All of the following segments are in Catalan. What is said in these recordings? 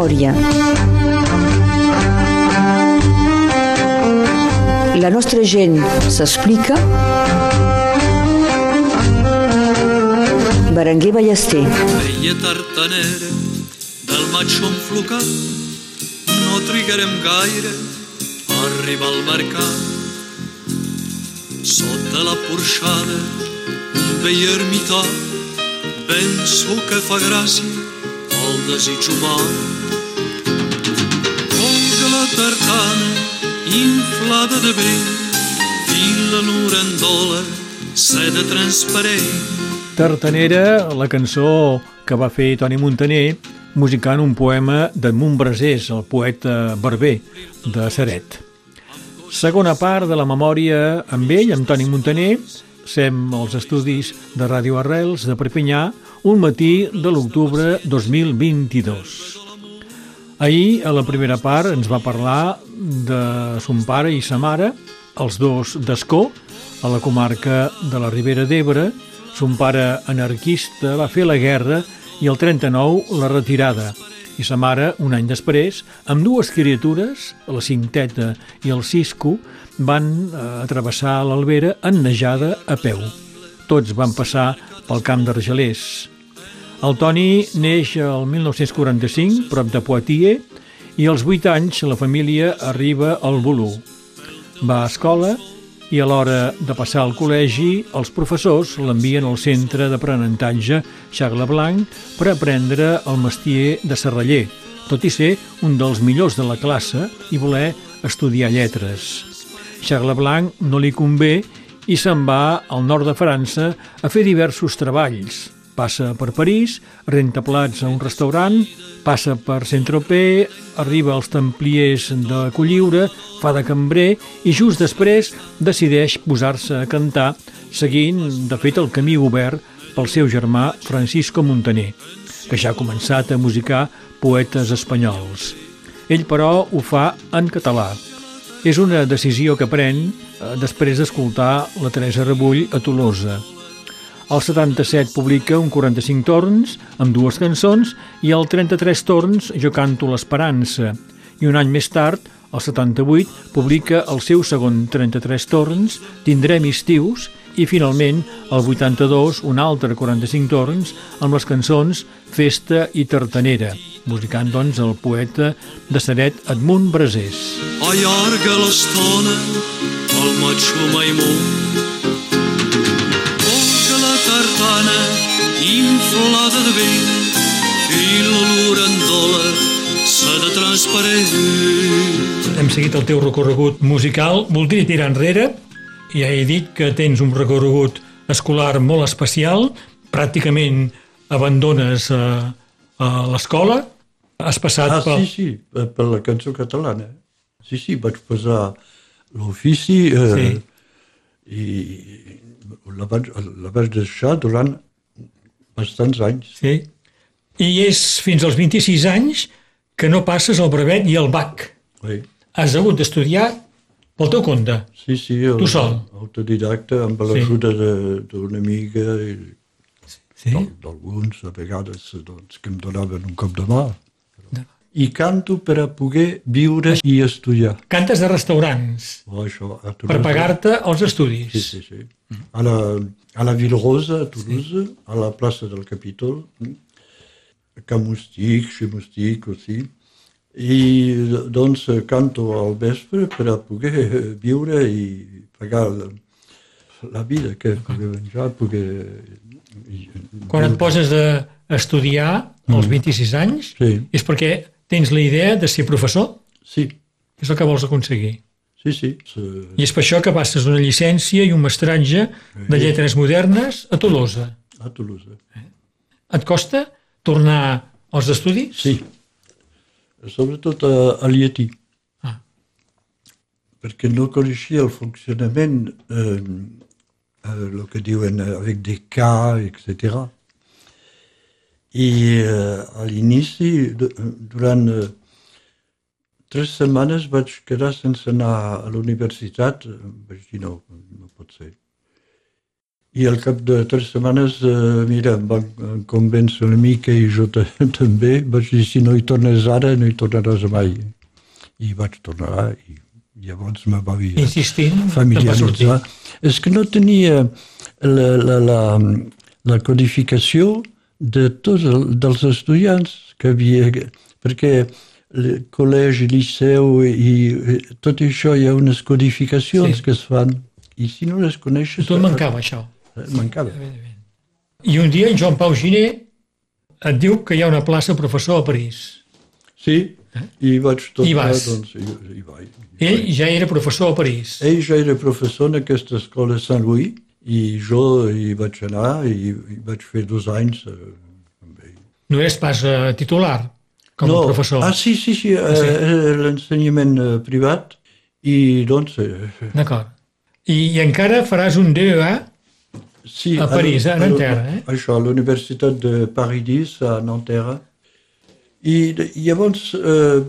memòria. La nostra gent s'explica. Berenguer Ballester. Veia tartanera del maig enflocat, no trigarem gaire a arribar al mercat. Sota la porxada, un vell ermità, penso que fa gràcia el desig humà. La tartana, inflada de vent, fila l'orandola, seda transparent. Tartanera, la cançó que va fer Toni Montaner, musicant un poema d'Edmund Brasés, el poeta barber de Seret. Segona part de la memòria amb ell, amb Toni Montaner, sem els estudis de Ràdio Arrels de Perpinyà un matí de l'octubre 2022. Ahir, a la primera part, ens va parlar de son pare i sa mare, els dos d'Escó, a la comarca de la Ribera d'Ebre. Son pare anarquista va fer la guerra i el 39 la retirada. I sa mare, un any després, amb dues criatures, la Cinteta i el Cisco, van eh, travessar l'Albera ennejada a peu. Tots van passar pel camp d'Argelers. El Toni neix el 1945, prop de Poitiers, i als 8 anys la família arriba al Bolú. Va a escola i a l'hora de passar al col·legi els professors l'envien al centre d'aprenentatge Charles Blanc per aprendre el mestier de serraller, tot i ser un dels millors de la classe i voler estudiar lletres. Charles Blanc no li convé i se'n va al nord de França a fer diversos treballs. Passa per París, renta plats a un restaurant, passa per Saint-Tropez, arriba als Templiers de Colliure, fa de cambrer i just després decideix posar-se a cantar, seguint, de fet, el camí obert pel seu germà Francisco Montaner, que ja ha començat a musicar poetes espanyols. Ell, però, ho fa en català. És una decisió que pren eh, després d'escoltar la Teresa Rebull a Tolosa. El 77 publica un 45 torns amb dues cançons i el 33 torns Jo canto l'esperança. I un any més tard, el 78, publica el seu segon 33 torns, Tindrem estius, i finalment, el 82, un altre 45 torns amb les cançons Festa i Tartanera, musicant doncs el poeta de Seret Edmund Brasés. Allarga l'estona el matxo maimó. Inflada de vent, fila l'orandola, seda transparent. Hem seguit el teu recorregut musical. Voldria tirar enrere. Ja he dit que tens un recorregut escolar molt especial. Pràcticament abandones a, a l'escola. Has passat Ah, pel... sí, sí, per per la cançó catalana. Sí, sí, vaig posar l'ofici eh, Sí. i la vaig, la vaig deixar durant bastants anys. Sí. I és fins als 26 anys que no passes el brevet i el BAC. Sí, Has hagut d'estudiar pel teu compte. sí, sí el, Tu sol? autodidacte, amb Sí. l'ajuda de- d'una amiga i Sí? d'al- d'alguns, a vegades, doncs, que em donaven un cop de mà. I canto per a poder viure i estudiar. Cantes de restaurants Oh, això, per pagar-te els estudis. Sí, sí, sí. A la, a la Ville Rosa, a Toulouse, sí. a la plaça del Capitol, a Camustic, chez Moustic aussi. I doncs canto al vespre per a poder viure i pagar la, vida que poder menjar, poder... Quan et poses a estudiar als 26 anys Sí, és perquè tens la idea de ser professor. sí, És el que vols aconseguir. Sí, sí. sí. I és per això que passes una llicència i un mestratge de lletres modernes a Tolosa. A Toulouse. Et costa tornar als estudis? Sí. Sobretot a, a Lietí. Ah. Perquè no coneixia el funcionament, eh, eh, el que diuen eh, avec des cas, etc. I eh, a l'inici, durant eh, tres setmanes vaig quedar sense anar a la universitat. Vaig dir, no, no pot ser. I al cap de tres setmanes, eh, mira, em van convèncer una mica i jo també. Vaig dir, si no hi tornes ara, no hi tornaràs mai. I vaig tornar i llavors me va dir Insistint, familiaritzar. És que no tenia la, la, la, la codificació de tots el, dels estudiants que havia... Perquè col·legi, liceu i, i tot això hi ha unes codificacions Sí. que es fan i si no les coneixes... Tu et mancava això. Eh, Mancava. I un dia en Joan Pau Giner et diu que hi ha una plaça professor a París. Sí, i vaig tornar, I vas. doncs, i, i vaig. Ell ja era professor a París. Ell ja era professor en aquesta escola de Sant Louis i jo hi vaig anar i, i vaig fer dos anys eh, amb ell. No eres pas eh, titular com a professor. Ah, sí, sí, sí, eh, era l'ensenyament eh, privat i doncs... Eh, D'acord. I, I encara faràs un DEA sí, A París, a Nanterre, eh? Això, a l'Universitat de Paris 10, a Nanterre. I llavors, eh,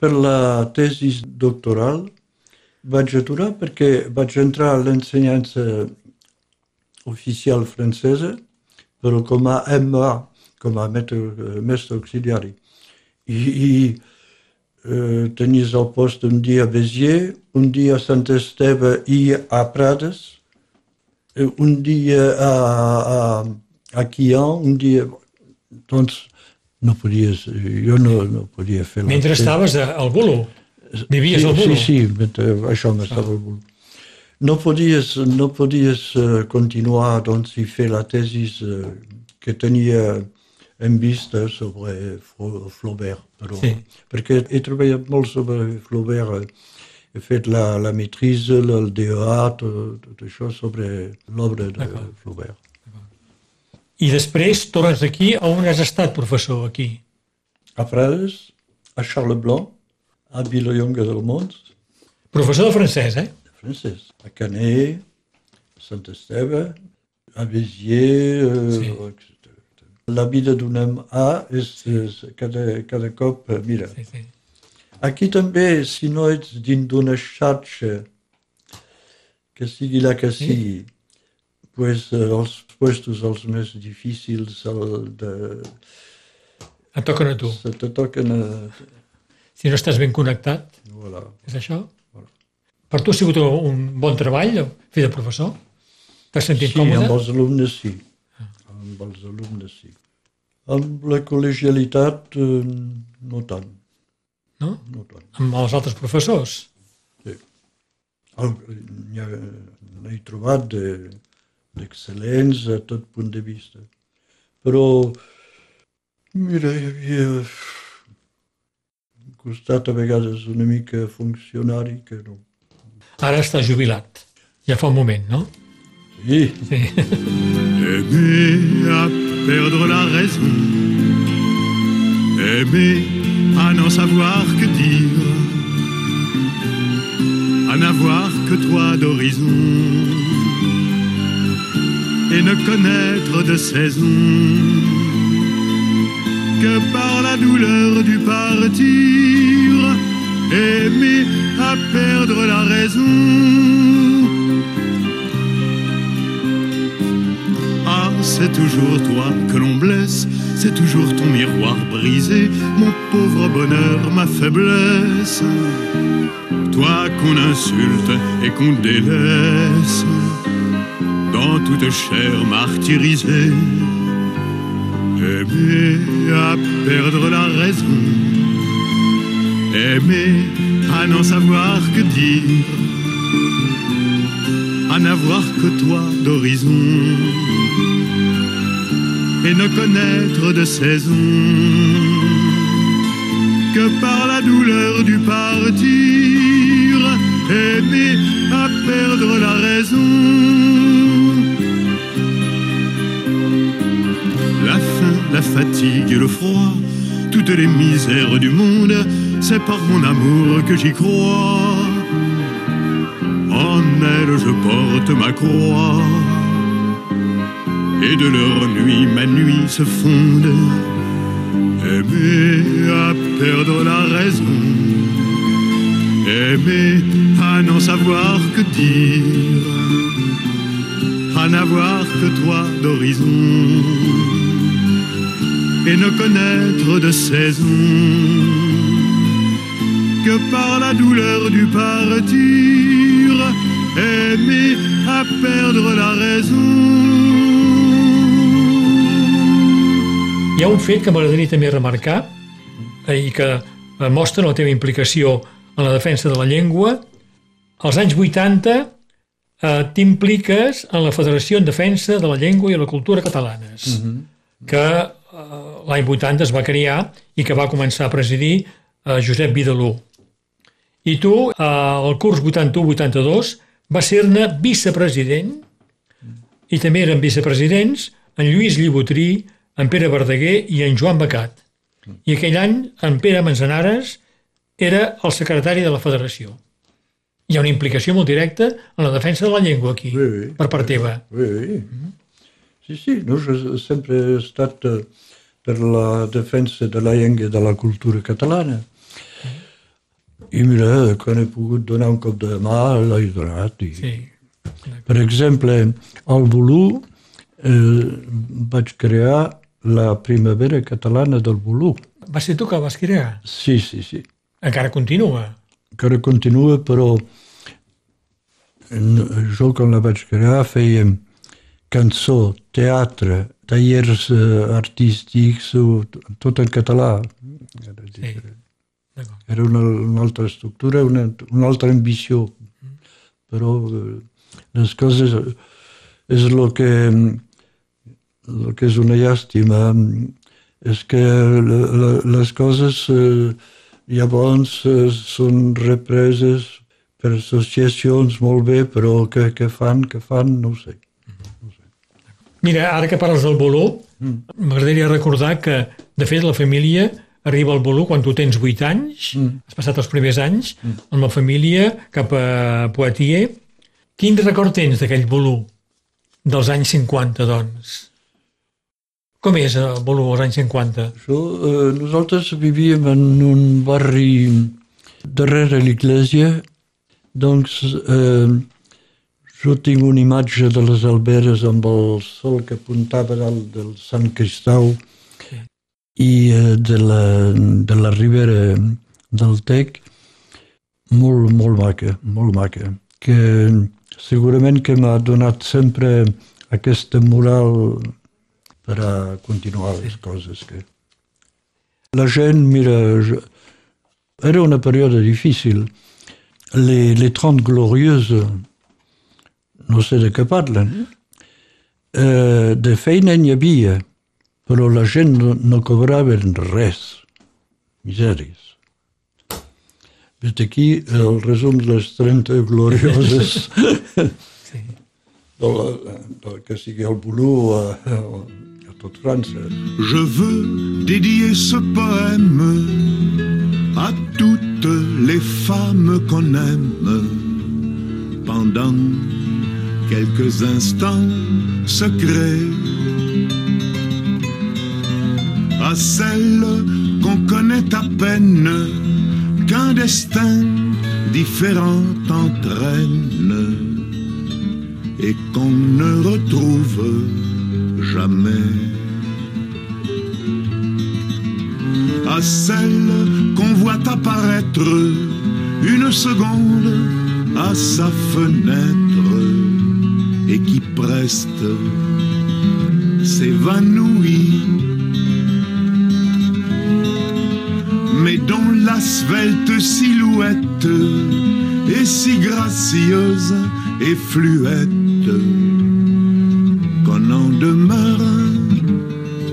per la tesi doctoral, vaig aturar perquè vaig entrar a l'ensenyança oficial francesa, però com a MA, com a mestre, mestre auxiliari. I, i eh, tenies el post un dia a Béziers, un dia a Sant Esteve i a Prades, eh, un dia a, a, a Quian, un dia... Doncs no podies, jo no, no podia fer mentre tesi. estaves a- al Bulo. Vivies sí, al Bulo. Sí, sí, mentre això m'estava al bulo. No podies, no podies eh, continuar doncs, i fer la tesi eh, que tenia en vista sobre Fro- Flaubert. Però, Sí. Perquè he treballat molt sobre Flaubert, eh, he fet la, la maîtrise, el DEA, tot, tot això sobre l'obra de Flaubert. I després tornes aquí a on has estat professor, aquí. A Prades, a Charles Blanc, a Vilallonga del Mons, Professor de francès, eh? francès. A Canet, a Sant Esteve, a Béziers, eh, Sí. La vida d'un home A és, és cada, cada cop, eh, mira, Sí, sí. aquí també, si no ets dins d'una xarxa que sigui la que sigui, pues, eh, els puestos els més difícils el de, Et toquen a tu. se te toquen a... Si no estàs ben connectat, Voilà. és això? Per tu ha sigut un bon treball fer de professor? T'has sentit Sí, còmode? amb els alumnes sí. Amb els alumnes sí. Amb la col·legialitat eh, no tant, No? no tant. Amb els altres professors? Sí. N'he trobat de- d'excel·lents a tot punt de vista. Però, mira, hi havia costat a vegades una mica funcionari que no. Ara està jubilat. Ja fa un moment, no? Aimer à perdre la raison, aimer à n'en savoir que dire, à n'avoir que toi d'horizon, et ne connaître de saison. Que par la douleur du partir, aimer à perdre la raison. C'est toujours toi que l'on blesse, c'est toujours ton miroir brisé, mon pauvre bonheur, ma faiblesse. Toi qu'on insulte et qu'on délaisse, dans toute chair martyrisée. Aimer à perdre la raison, aimer à n'en savoir que dire à n'avoir que toi d'horizon et ne connaître de saison que par la douleur du partir, aimer à perdre la raison. La faim, la fatigue et le froid, toutes les misères du monde, c'est par mon amour que j'y crois. En elle je porte ma croix. Et de leur nuit ma nuit se fonde. Aimer à perdre la raison. Aimer à n'en savoir que dire. À n'avoir que toi d'horizon et ne connaître de saison que par la douleur du partir, aimer à perdre la raison. Hi ha un fet que m'agradaria també remarcar eh, i que eh, mostra la teva implicació en la defensa de la llengua. Als anys 80 eh, t'impliques en la Federació en Defensa de la Llengua i la Cultura Catalanes, mm -hmm. que eh, l'any 80 es va crear i que va començar a presidir eh, Josep Vidalú. I tu, eh, al curs 81-82, va ser-ne vicepresident i també eren vicepresidents en Lluís Llibotrí, en Pere Verdaguer i en Joan Becat. I aquell any en Pere Manzanares era el secretari de la federació. Hi ha una implicació molt directa en la defensa de la llengua aquí, Sí, sí. per part teva. Oui, oui. Sí, sí, no, jo sempre he estat eh, per la defensa de la llengua i de la cultura catalana. I mira, quan he pogut donar un cop de mà, l'he donat. I, Sí. Per exemple, al Bolú eh, vaig crear la primavera catalana del Bolú. Va ser tu que el vas crear? Sí, sí, sí. Encara continua. Encara continua, però jo quan la vaig crear fèiem cançó, teatre, tallers eh, artístics, tot en català. Era, sí. Era una, una altra estructura, una, una altra ambició. Però eh, les coses eh, és el que, el que és una llàstima, és que le- le- les coses eh, llavors són represes per associacions molt bé, però què, què fan, què fan, no ho sé. Mira, ara que parles del Bolú, m'agradaria recordar que, de fet, la família arriba al Bolú quan tu tens 8 anys, has passat els primers anys, amb la família cap a Poitiers. Quin record tens d'aquell Bolú dels anys 50, doncs? Com és el Bolú als anys 50? Això, eh, nosaltres vivíem en un barri darrere l'església, doncs eh, jo tinc una imatge de les alberes amb el sol que apuntava dalt del Sant Cristau i eh, de, la, de la ribera del Tec, molt, molt maca, molt maca, que segurament que m'ha donat sempre aquesta moral per a continuar les coses. Que... La gent, mira, je... era una període difícil. Les, les 30 glorieuses, no sé de què parlen, eh, de feina n'hi havia, però la gent no, no cobrava res. Misèries. Ves d'aquí el resum de les 30 glorioses Sí. de la, de, que sigui el Bolú a, a, a tot França. Je veux dédier ce poème à toutes les femmes qu'on aime pendant quelques instants secrets. À celles qu'on connaît à peine, qu'un destin différent entraîne et qu'on ne retrouve jamais. À celle qu'on voit apparaître une seconde à sa fenêtre et qui preste s'évanouit. Dont la svelte silhouette est si gracieuse et fluette qu'on en demeure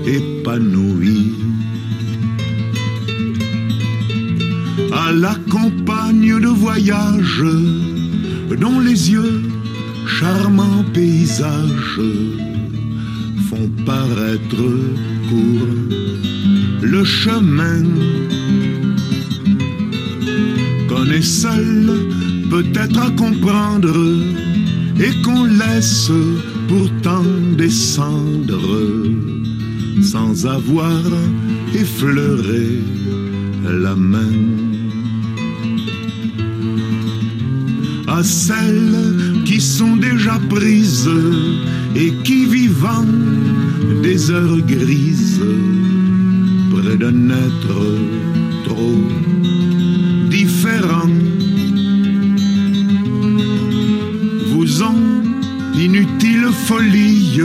épanoui. À la campagne de voyage, dont les yeux, charmants paysages, font paraître court le chemin seul peut-être à comprendre et qu'on laisse pourtant descendre sans avoir effleuré la main. À celles qui sont déjà prises et qui vivant des heures grises près d'un être trop vous en inutile folie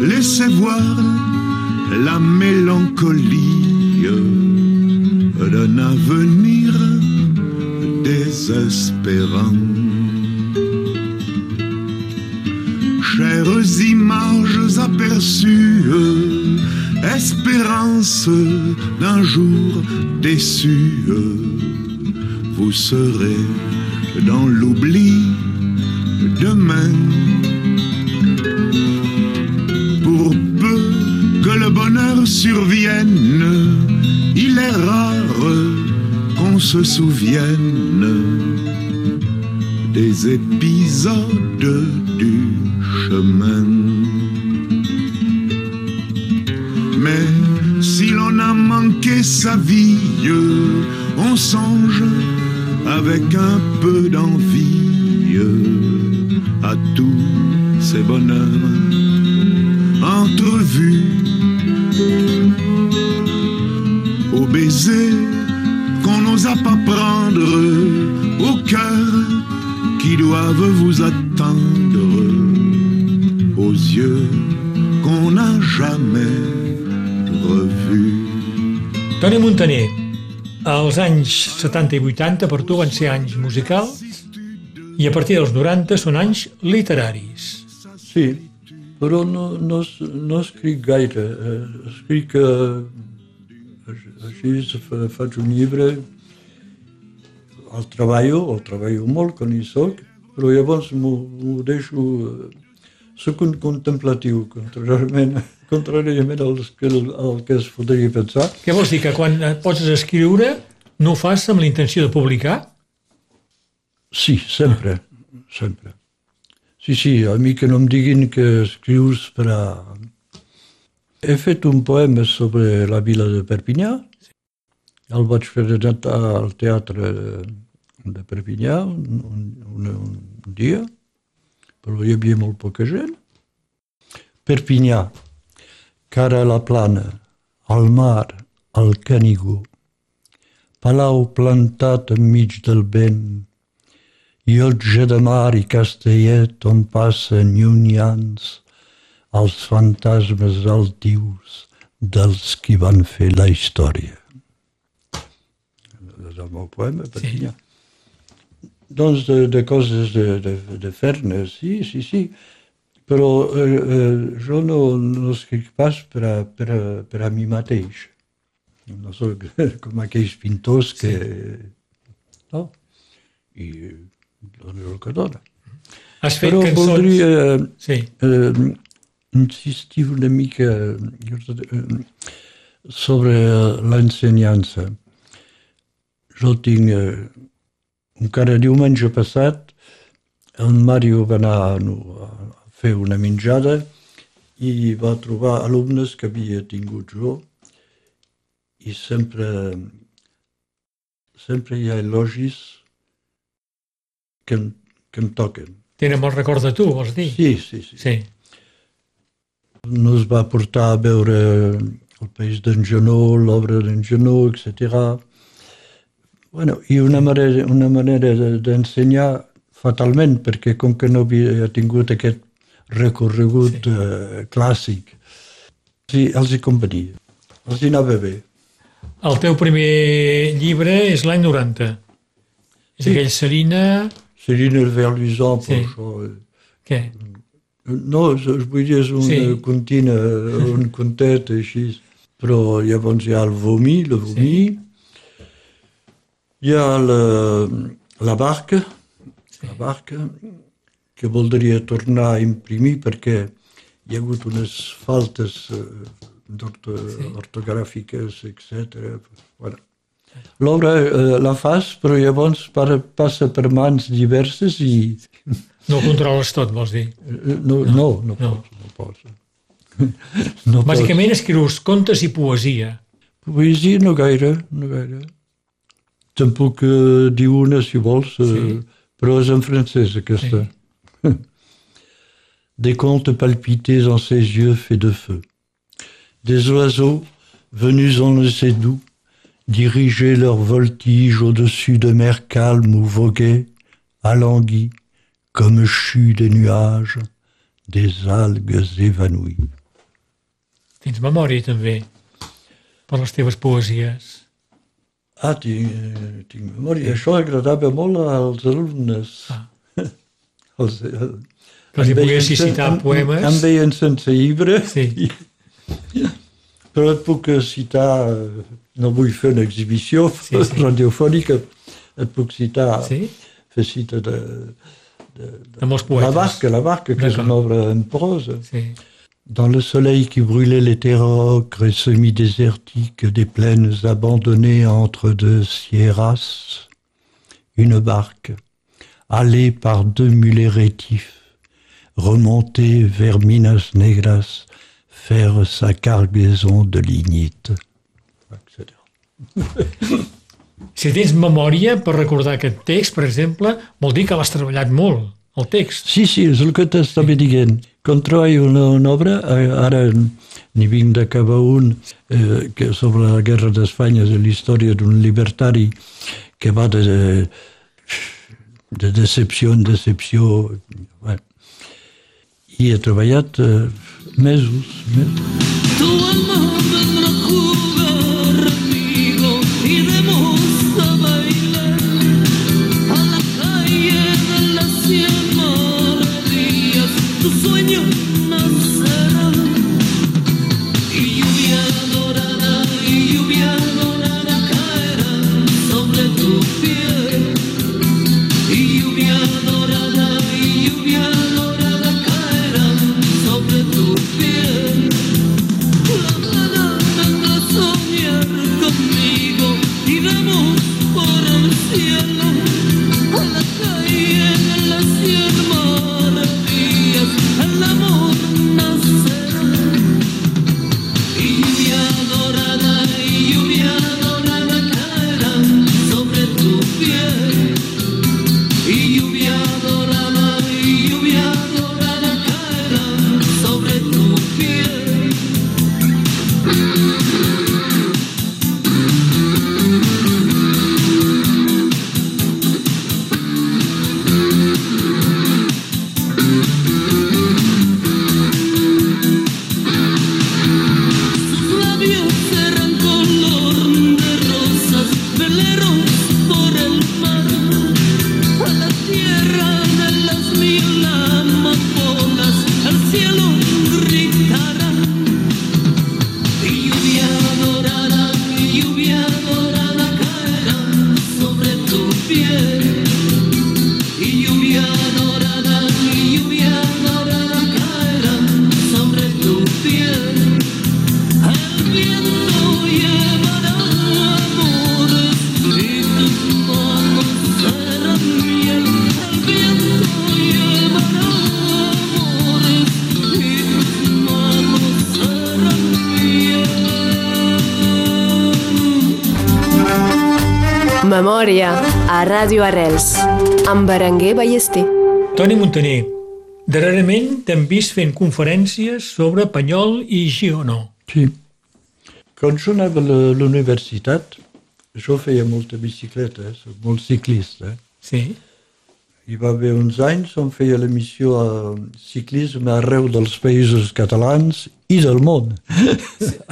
laissez voir la mélancolie d'un avenir désespérant. Chères images aperçues, espérance d'un jour déçu, vous serez dans l'oubli demain. Pour peu que le bonheur survienne, il est rare qu'on se souvienne des épisodes avec un peu d'envie à tous ces bonheurs entrevus aux baisers qu'on n'osa pas prendre, au cœur qui doivent vous attendre, aux yeux qu'on n'a jamais revus. Toni Montaner, els anys 70 i 80 per tu van ser anys musicals i a partir dels 90 són anys literaris. Sí, però no, no, no escric gaire. Eh, escric eh, així, faig un llibre, el treballo, el treballo molt, que n'hi soc, però llavors m'ho deixo... Soc un contemplatiu, contràriament, contràriament al que, al que es podria pensar. Què vols dir, que quan et poses a escriure no ho fas amb la intenció de publicar? Sí, sempre, sempre. Sí, sí, a mi que no em diguin que escrius per a... He fet un poema sobre la vila de Perpinyà, el vaig presentar al teatre de Perpinyà un, un, un dia, però hi havia molt poca gent. Perpinyà, cara a la plana, al mar, al Canigó, palau plantat enmig del vent, llotja de mar i castellet on passen llunyans els fantasmes altius dels qui van fer la història. És el meu poema, Perpinyà. Sí. Doncs de, de coses de, de, de fer-ne, sí, sí, sí. Però eh, eh, jo no, no escric pas per a, per, a, per a mi mateix. No soc com aquells pintors que... Sí. No? I dona el que dona. Has fet Però cançons... voldria Sí. eh, insistir una mica eh, sobre l'ensenyança. Jo tinc eh, encara diumenge passat en Mario va anar a, a fer una menjada i va trobar alumnes que havia tingut jo i sempre sempre hi ha elogis que, em- que em toquen. Tenen molt record de tu, vols dir? Sí, sí, sí. Sí. Nos va portar a veure el País d'en Genó, l'obra d'en Genó, etc. Bueno, I una manera, una manera de- d'ensenyar fatalment, perquè com que no havia tingut aquest recorregut sí. eh, clàssic, sí, els hi convenia, els hi anava bé. El teu primer llibre és l'any 90. És Sí. aquell Serina... Serine vers l'horizon, Sí. per això... eh, Què? No, vull dir, és una Sí. sí. contina, un contet així. Però llavors hi ha el vomi, el vomi. Sí. Hi ha la, la barca, sí. la barca, que voldria tornar a imprimir perquè hi ha hagut unes faltes eh, d'orto- Sí. ortogràfiques, etc. Bueno. L'obra eh, la fas, però llavors para, passa per mans diverses i No controles tot, vols dir? eh, no, no, no, no, no. pots, no pots. No pots. Bàsicament escrius contes i poesia. Poesia no gaire, no gaire. Te'n puc eh, dir una, si vols, eh, Sí. però és en francès, aquesta. Sí. des contes palpités en ses yeux faits de feu. Des oiseaux, venus on ne sait d'où, dirigeaient leur voltige au-dessus de mers calmes où voguaient, alanguis, comme chus des nuages, des algues évanouies. Tens memòria també per les teves poesies. Ah, tinc, eh, tinc memòria. Això agradava molt als alumnes. Ah. Els, el, Que veien poguessis citar em- poemes. Em veien sense llibre. Sí. I, però et puc citar, no vull fer una exhibició Sí, sí. radiofònica, et puc citar, Sí? fer cita de, De molts La poetes. Barque, La Barque, que és una obra en prose. Sí. Dans le soleil qui brûlait les terres ocres et semi-désertiques des plaines abandonnées entre deux sierras, une barque, allée par deux mulets rétifs, remontait vers Minas Negras, faire sa cargaison de lignite. Si tens memòria per recordar aquest text, per exemple, vol dir que l'has treballat molt, el text. Sí, sí, és el que t'estava dient. Quan treballo una, una obra, eh, ara n'hi vinc d'acabar un eh, que sobre la guerra d'Espanya, de la història d'un libertari que va de, de decepció en decepció. Bueno. I he treballat eh, mesos, mesos. Tu alma Memòria a Ràdio Arrels amb Berenguer Ballester. Toni Montaner, darrerament t'hem vist fent conferències sobre Panyol i Gionó. Sí. Quan jo anava a l'universitat, jo feia molta bicicleta, eh? soc molt ciclista. Sí, Hi va haver uns anys on feia l'emissió a ciclisme arreu dels països catalans i del món.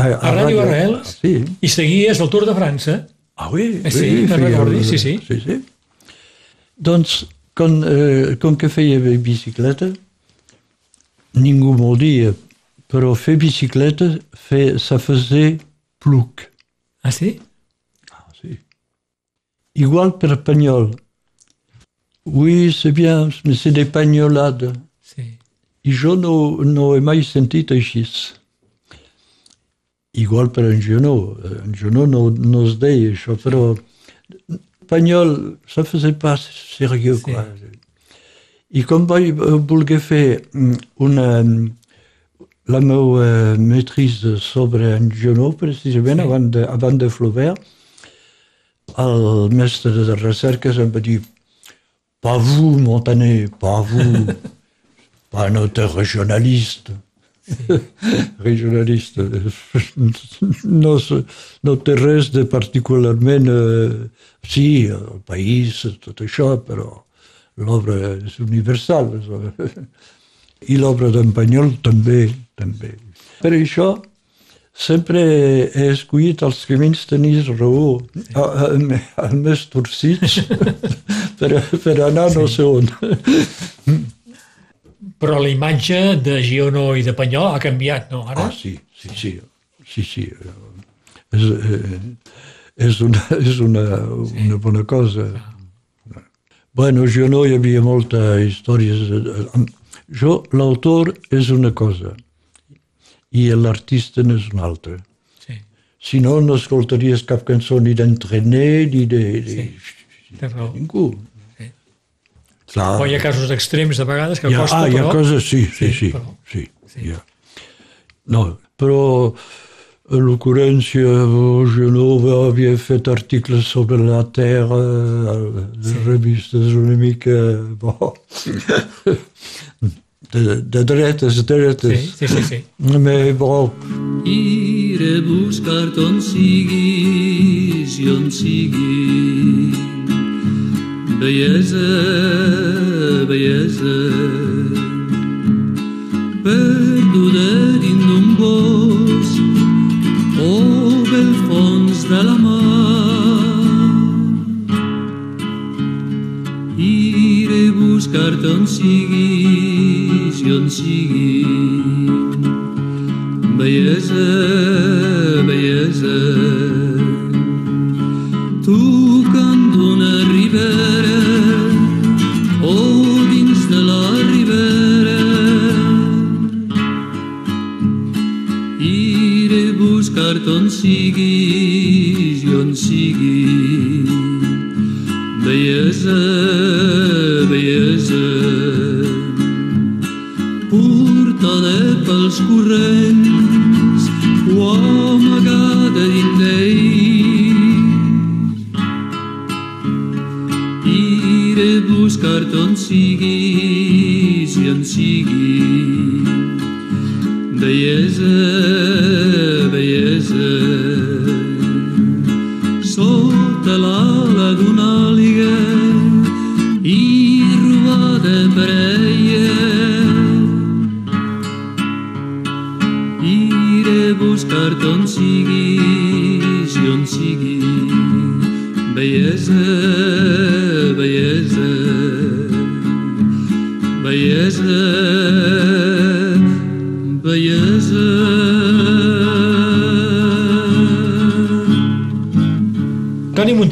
A, A Ràdio Arrels? Sí. i seguies el Tour de França. Ah oui, Eh, sí, oui, me'n feia- recordo, sí, sí. sí, sí. Doncs, com, eh, com que feia bicicleta, ningú m'ho dia, però fer bicicleta fe, ça faisait pluc. Ah, sí? Ah, sí. Igual per Pagnol. Oui, c'est bien, mais c'est des pagnolades. Sí. I jo no, no he mai sentit així. Igual per en Junó. En Junó no, no es deia això, però Panyol, ça faisait pas sérieux, Sí. quoi. I com vaig eh, voler fer mm, una, la meva maîtrise sobre en Junó, precisament, Sí. abans, de, abans de Flaubert, el mestre de recerques em va dir pas vous, Montaner, pas vous. Bueno, t'es regionaliste. regionaliste. No, sé- no té res de particularment... Eh, sí, el país, tot això, però l'obra és universal. I l'obra d'en Panyol també, també. Per això sempre he escollit els que menys tenis raó, els el més torcits, per, per anar no sé on. Però la imatge de Giono i de Panyol ha canviat, no? Ara? Ah, sí, sí, sí, sí, sí. És, eh, és, una, és una, una bona cosa. Bueno, jo no hi havia molta històries. Eh, Jo, l'autor és una cosa i l'artista n'és una altra. Sí, Si no, no escoltaries cap cançó ni d'entrener ni de... de... té raó. Ningú. Sí. Clar. O hi ha casos extrems de vegades que ha, costa, ah, hi ha però... coses, sí, sí, Sí, sí, però- sí, sí. ha. No, però en l'occurrència Genova havia fet articles sobre la terra, les revistes una mica... Bon, de, de dretes, Sí, dretes. sí, sí, sí. Mais bon, Iré a buscar-te on siguis i on sigui. Bellesa, bellesa, perduda dins d'un bosc o pel fons de la mar. Iré a buscar-te on siguis i on sigui. Bellesa, bellesa, tocant d'una ribera o dins de la ribera. Iré buscar-te on siguis i on sigui. Bellesa, corrents o amagada dins d'ells. Iré a buscar-te on siguis i on sigui. Bellesa,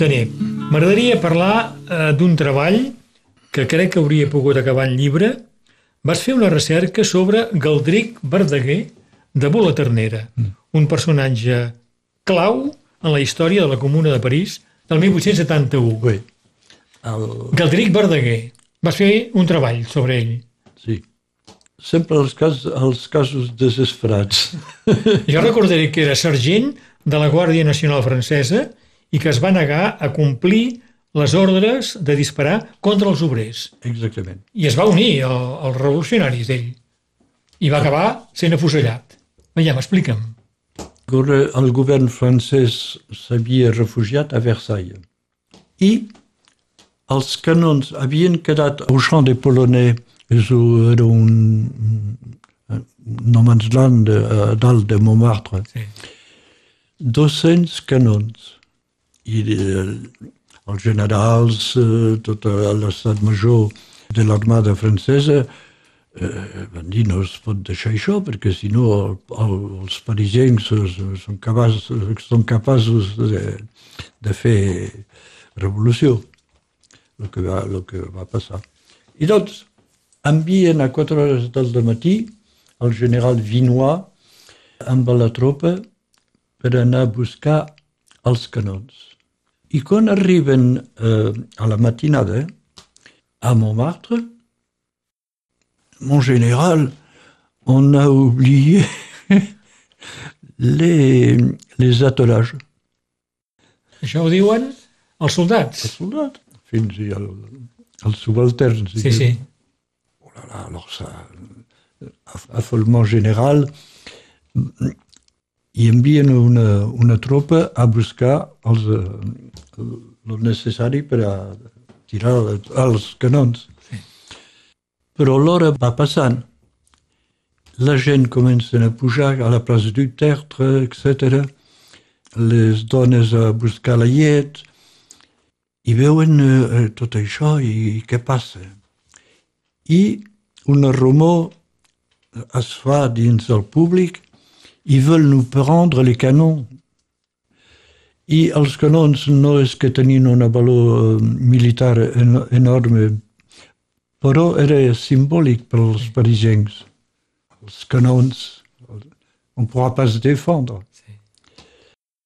Montaner, m'agradaria parlar eh, d'un treball que crec que hauria pogut acabar en llibre. Vas fer una recerca sobre Galdric Verdaguer de Bola Ternera, un personatge clau en la història de la Comuna de París del 1871. oui. El, Galdric Verdaguer. Vas fer un treball sobre ell. sí. Sempre els, cas, els casos desesperats. Jo recordaré que era sergent de la Guàrdia Nacional Francesa i que es va negar a complir les ordres de disparar contra els obrers. Exactament. I es va unir al- als revolucionaris d'ell. I va acabar sent afusellat. Veiem, explica'm. El govern francès s'havia refugiat a Versailles i els canons havien quedat au champ des Polonais, un- era un, un no mans land a dalt de Montmartre, Sí. 200 canons. I eh, els generals, eh, tot l'estat major de l'armada francesa eh, van dir no es pot deixar això perquè si no el, el, els parisencs són, són, capaços, són capaços de, de fer revolució, el que, va, el que va passar. I doncs envien a 4 hores del matí el general Vinois amb la tropa per anar a buscar els canons. I quan arriben eh, a la matinada a Montmartre, mon général, on a oublié les, les attelages. Això ho diuen els soldats. El soldat, fins i el, els subalterns. Sí, sí. oh là là, alors ça, affolement général, i envien una, una tropa a buscar els, el necessari per a tirar els canons. Sí. Però l'hora va passant. La gent comença a pujar a la plaça du Tertre, etc. Les dones a buscar la llet i veuen eh, tot això i, i què passa. I una rumor es fa dins el públic ils veulent nous prendre les canons. I els canons no és que tenien un valor uh, militar en, enorme, però era simbòlic per als parisencs. Els canons, on ne pourra pas se défendre. Sí.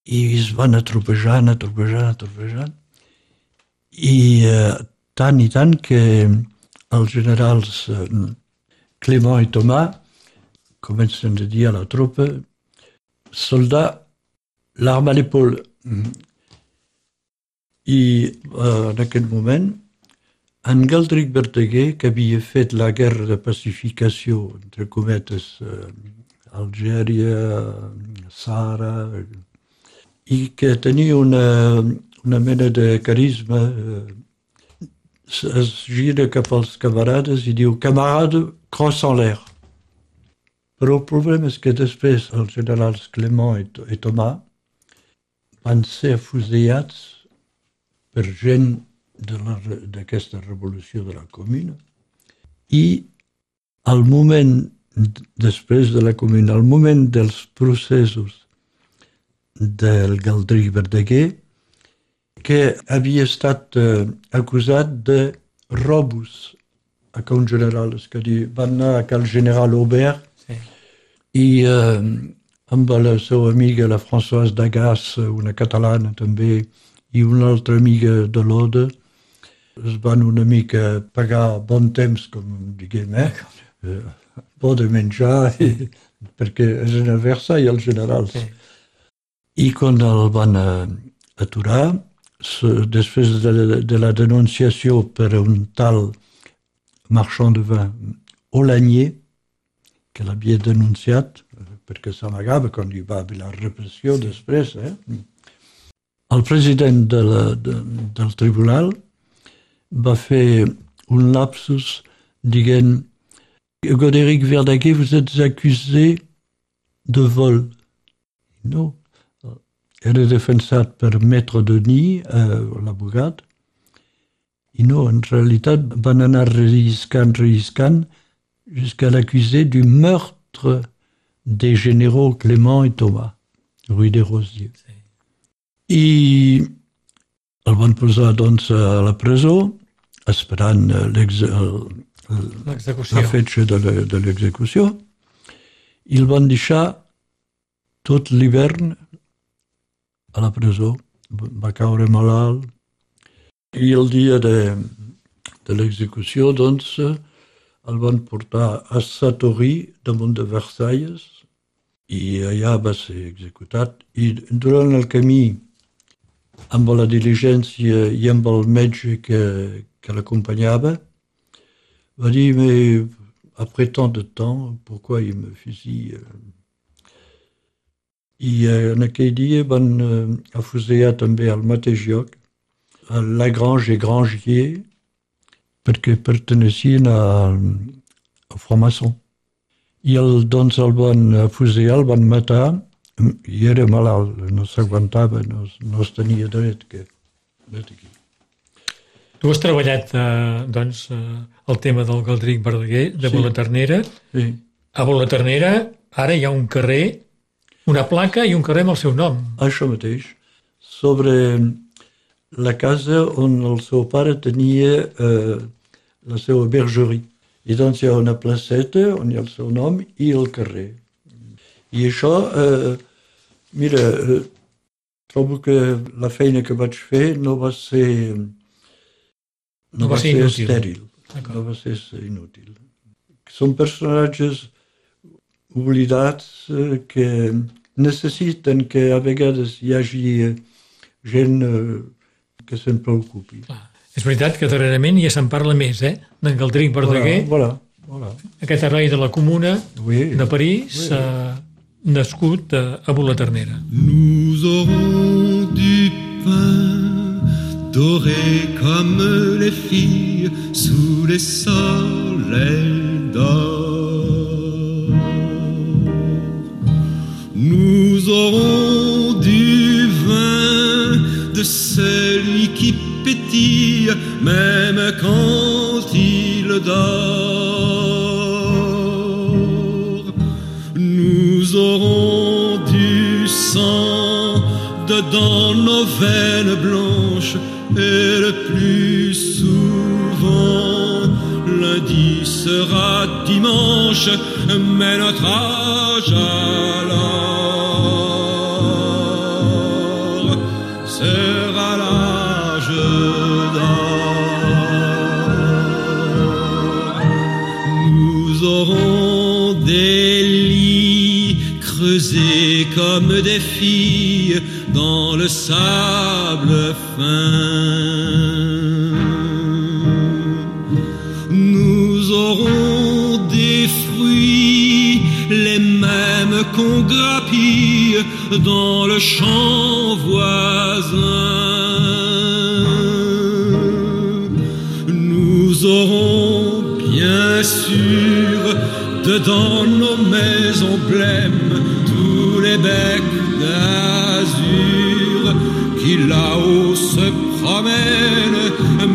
I es van atropejant, atropejant, atropejant. I uh, tant i tant que els generals uh, Clément i Thomas comencen a dir a la tropa soldat, l'arme a l'épaule. I uh, en aquest moment, en Galdric Verdaguer, que havia fet la guerra de pacificació, entre cometes, uh, Algèria, Sahara, i que tenia una, una mena de carisma, uh, es gira cap als camarades i diu «Camarade, crosse en l'air». Però el problema és que després els generals Clément i, i Thomas van ser afusellats per gent d'aquesta revolució de la Comuna i al moment després de la Comuna, al moment dels processos del Galdric Verdaguer, que havia estat eh, acusat de robus a un general, és a dir, van anar a cal general Aubert i eh, amb la seva amiga, la Françoise Dagas, una catalana també, i una altra amiga de l'Ode, es van una mica pagar bon temps, com diguem, eh? bo de menjar, i, perquè és en Versailles els generals. Sí. I quan el van eh, aturar, després de, de la denunciació per un tal marchand de vin Olanier, que l'havia denunciat perquè s'amagava quan hi va haver la repressió després. Eh? El president de la, de, del tribunal va fer un lapsus dient Godéric Verdaguer, vous êtes accusé de vol. No. Era defensat per Maître Denis, eh, l'abogat, i no, en realitat van anar relliscant, relliscant, jusqu'à l'accuser du meurtre des généraux Clément et Thomas, rue des Rosiers. I el van posar doncs, a la presó, esperant la fetge de l'execució, i el van deixar tot l'hivern a la presó. Va caure malalt, i el dia de, de l'execució, doncs, el van portar a Satori, damunt de Versalles, i allà va ser executat. I durant el camí, amb la diligència i amb el metge que, que l'acompanyava, va dir, mais après tant de temps, pourquoi il me fusille? I en aquell dia van afusellar també al mateix lloc a Lagrange et Grangier, perquè pertenecien a, a franc-maçon. I el, doncs el van fusillar, el van matar, i era malalt, no s'aguantava, no, no es tenia dret que... aquí. Tu has treballat, eh, doncs, eh, el tema del Galdric Verdaguer, de sí. Bolaternera. Sí. A Bolaternera ara hi ha un carrer, una placa i un carrer amb el seu nom. Això mateix. Sobre la casa on el seu pare tenia eh, la seva bergerie. I doncs hi ha una placeta on hi ha el seu nom i el carrer. I això, eh, mira, eh, trobo que la feina que vaig fer no va ser no, no va, va ser, ser estèril, no va ser inútil. Són personatges oblidats eh, que necessiten que a vegades hi hagi gent eh, que se'n preocupi. Clar. És veritat que darrerament ja se'n parla més, eh? D'en Galdric Verdaguer. Voilà, voilà. Voilà. Aquest heroi de la comuna Oui. de París, Oui. eh, nascut a, a Bolaternera. Nous aurons du pain doré comme les filles sous les soleils d'or. Nous aurons du vin de celui qui même quand il dort. Nous aurons du sang dedans nos veines blanches et le plus souvent lundi sera dimanche, mais notre âge alors des filles dans le sable fin. Nous aurons des fruits, les mêmes qu'on grappille dans le champ voisin. Nous aurons bien sûr dedans nos maisons blêmes tous les becs d'azur qui là-haut se promènent,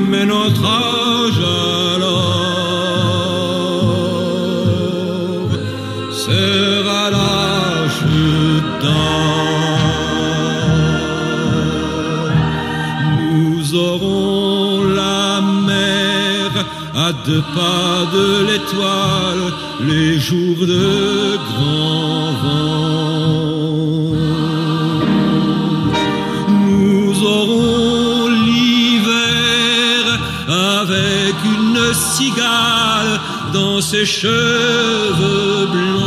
mais notre âge alors sera l'âge d'or. Nous aurons la mer à deux pas de l'étoile, les jours de grand vent. Ses cheveux blancs.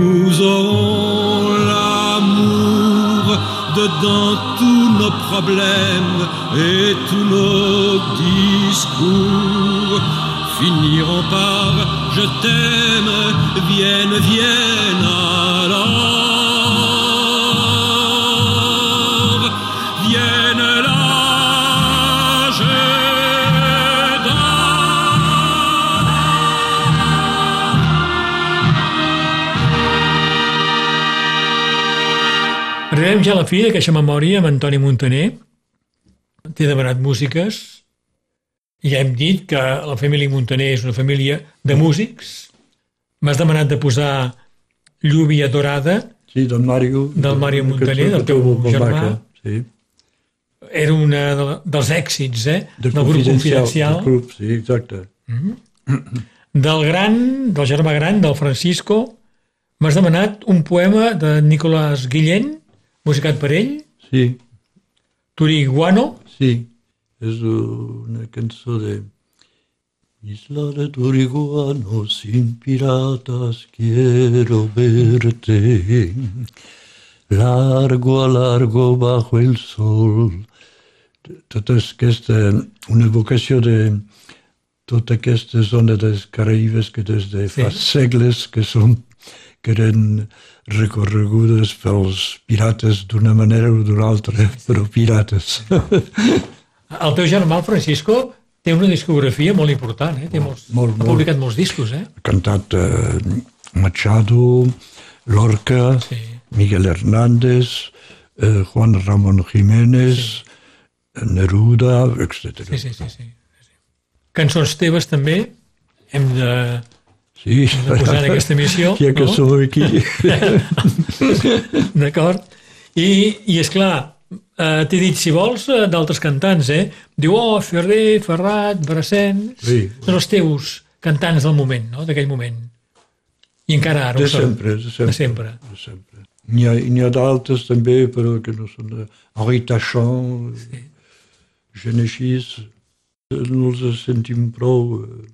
Nous aurons l'amour dedans tous nos problèmes et tous nos discours finiront par je t'aime, vienne, vienne Arribem ja a la fi d'aquesta memòria amb Antoni Montaner. T'he demanat músiques i ja hem dit que la família Montaner és una família de músics. M'has demanat de posar Llúvia Dorada. Sí, del Mario. Del Mario Montaner, del teu germà. maca, Sí. Era un dels èxits eh? Del, del grup confidencial. Del club, sí, exacte. Del gran, del germà gran, del Francisco. M'has demanat un poema de Nicolás Guillén, musicat per ell, Sí, Turiguano. sí. És una cançó de... Isla de Turiguano, sin piratas quiero verte. Largo a largo bajo el sol. Tot és aquesta, una evocació de tota aquesta zona dels Caraïbes que des de fa Sí. segles que són que eren recorregudes pels pirates d'una manera o d'una altra, però pirates. El teu germà, el Francisco, té una discografia molt important, eh? Té molts, Molt, ha molt. publicat molts discos, eh? Ha cantat eh, Machado, Lorca, Sí. Miguel Hernández, eh, Juan Ramón Jiménez, Neruda, etc. Sí, sí, sí, sí. sí. Cançons teves també hem de, Sí, en aquesta emissió. Ja que no? som aquí. D'acord? I, i és clar, eh, t'he dit, si vols, eh, d'altres cantants, eh? Diu, oh, Ferrer, Ferrat, Brassens... Sí. Són els teus cantants del moment, no?, d'aquell moment. I encara ara De ho són. sempre, de sempre. De sempre. De sempre. N'hi ha, ha d'altres també, però que no són... De... Henri Tachon, sí. Genexis, no els sentim prou... eh,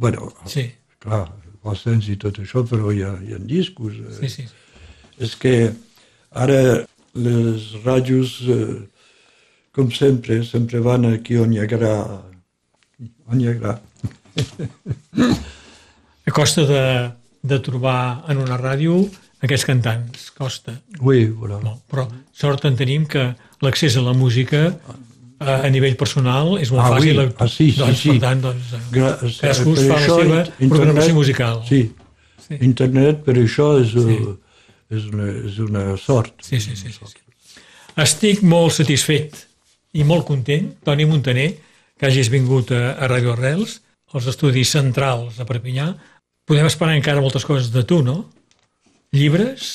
Bueno, Sí, clar, Brassens i tot això, però hi ha, hi ha discos. eh. sí, sí. És que ara les ràdios, eh, com sempre, sempre van aquí on hi haurà on hi haurà. Costa de, de trobar en una ràdio aquests cantants, costa. Oui, voilà. No, però sort en tenim que l'accés a la música a, a nivell personal és molt Ah, oui. fàcil. Ah, sí, sí, doncs, sí. Per tant, doncs, eh, cadascú per fa la seva in- programació musical. Sí. Sí. Internet per això és, sí. és, una, és una sort. Sí, sí, sí, sí, sí. Estic molt satisfet i molt content, Toni Montaner, que hagis vingut a, a Radio Arrels, als estudis centrals a Perpinyà. Podem esperar encara moltes coses de tu, no? Llibres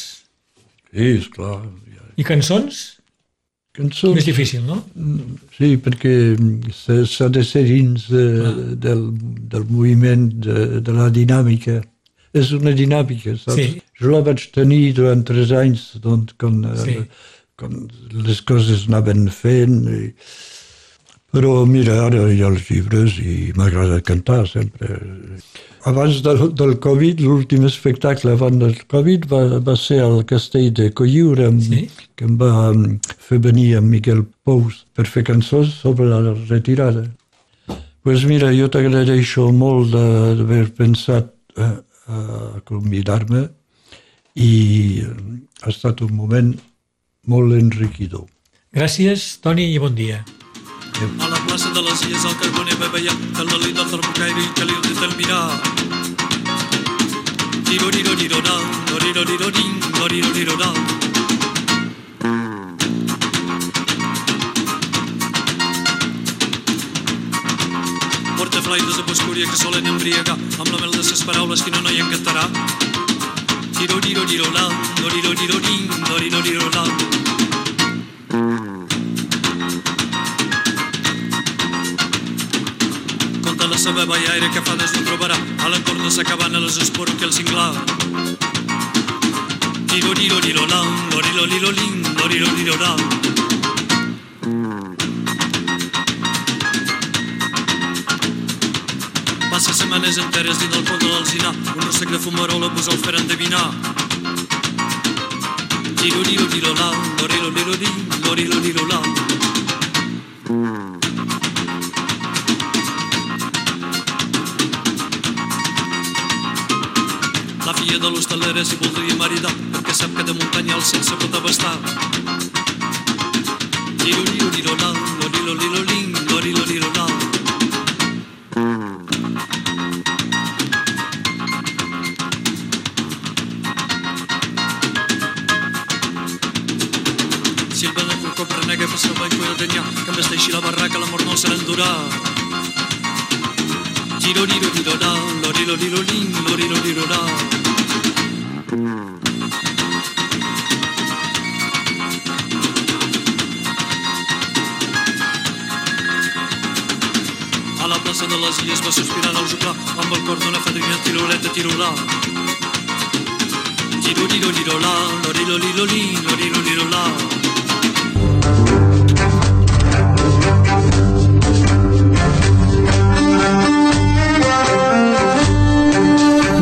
Sí, esclar. I cançons? Cançons, Més difícil, no? sí, perquè s'ha s'ha de ser dins de, del, del moviment, de, de la dinàmica. És una dinàmica, saps? Sí. Jo la vaig tenir durant tres anys, doncs, quan, Sí. sí. quan les coses anaven fent. I... Però mira, ara hi ha els llibres i m'agrada cantar sempre. Abans del, del Covid, l'últim espectacle abans del Covid va, va ser al castell de Colliure, Sí. que em va mm, fer venir amb Miquel Pous per fer cançons sobre la retirada. pues mira, jo t'agraeixo molt de- d'haver pensat a, a convidar-me i eh, ha estat un moment molt enriquidor. Gràcies, Toni, i bon dia. A la plaça de les Illes el carboner va veient que la lida del Bocaire i que li des del mirar. Tiroriroriroral, dorirorirorin, Porta flaires de pescúria que solen embriagar amb la mel de ses paraules que no no hi encantarà. Tiroriroriroral, dorirorirorin, doriroriroral. Conta la seva baiaire que fa des no trobarà a l'entorn de sa cabana les esporo que el cinglar. Tirorirorirolam, lorilolirolim, lorilolirolam. Passa setmanes enteres dins el pont de l'Alzinar, un rosec de fumarola vos el fer endevinar. Tirorirorirolam, lorilolirolim, lorilolirolam. La filla de l'hostalera s'hi voldria maridar perquè sap que de muntanya al cel se pot abastar. Tiruriuriroral, lorilolilolin, loriloliroral. Si per salvar i cuidar d'enllà, que em vesteixi la barraca l'amor no se l'endurà. Tiruriroral, lorilolilolin, loriloliroral. A la plaça de les Illes va sospirar el juglar amb el cor d'una fadrina tiroleta tirolar. Tirorirolirola, loriloliloli, lorilolirola.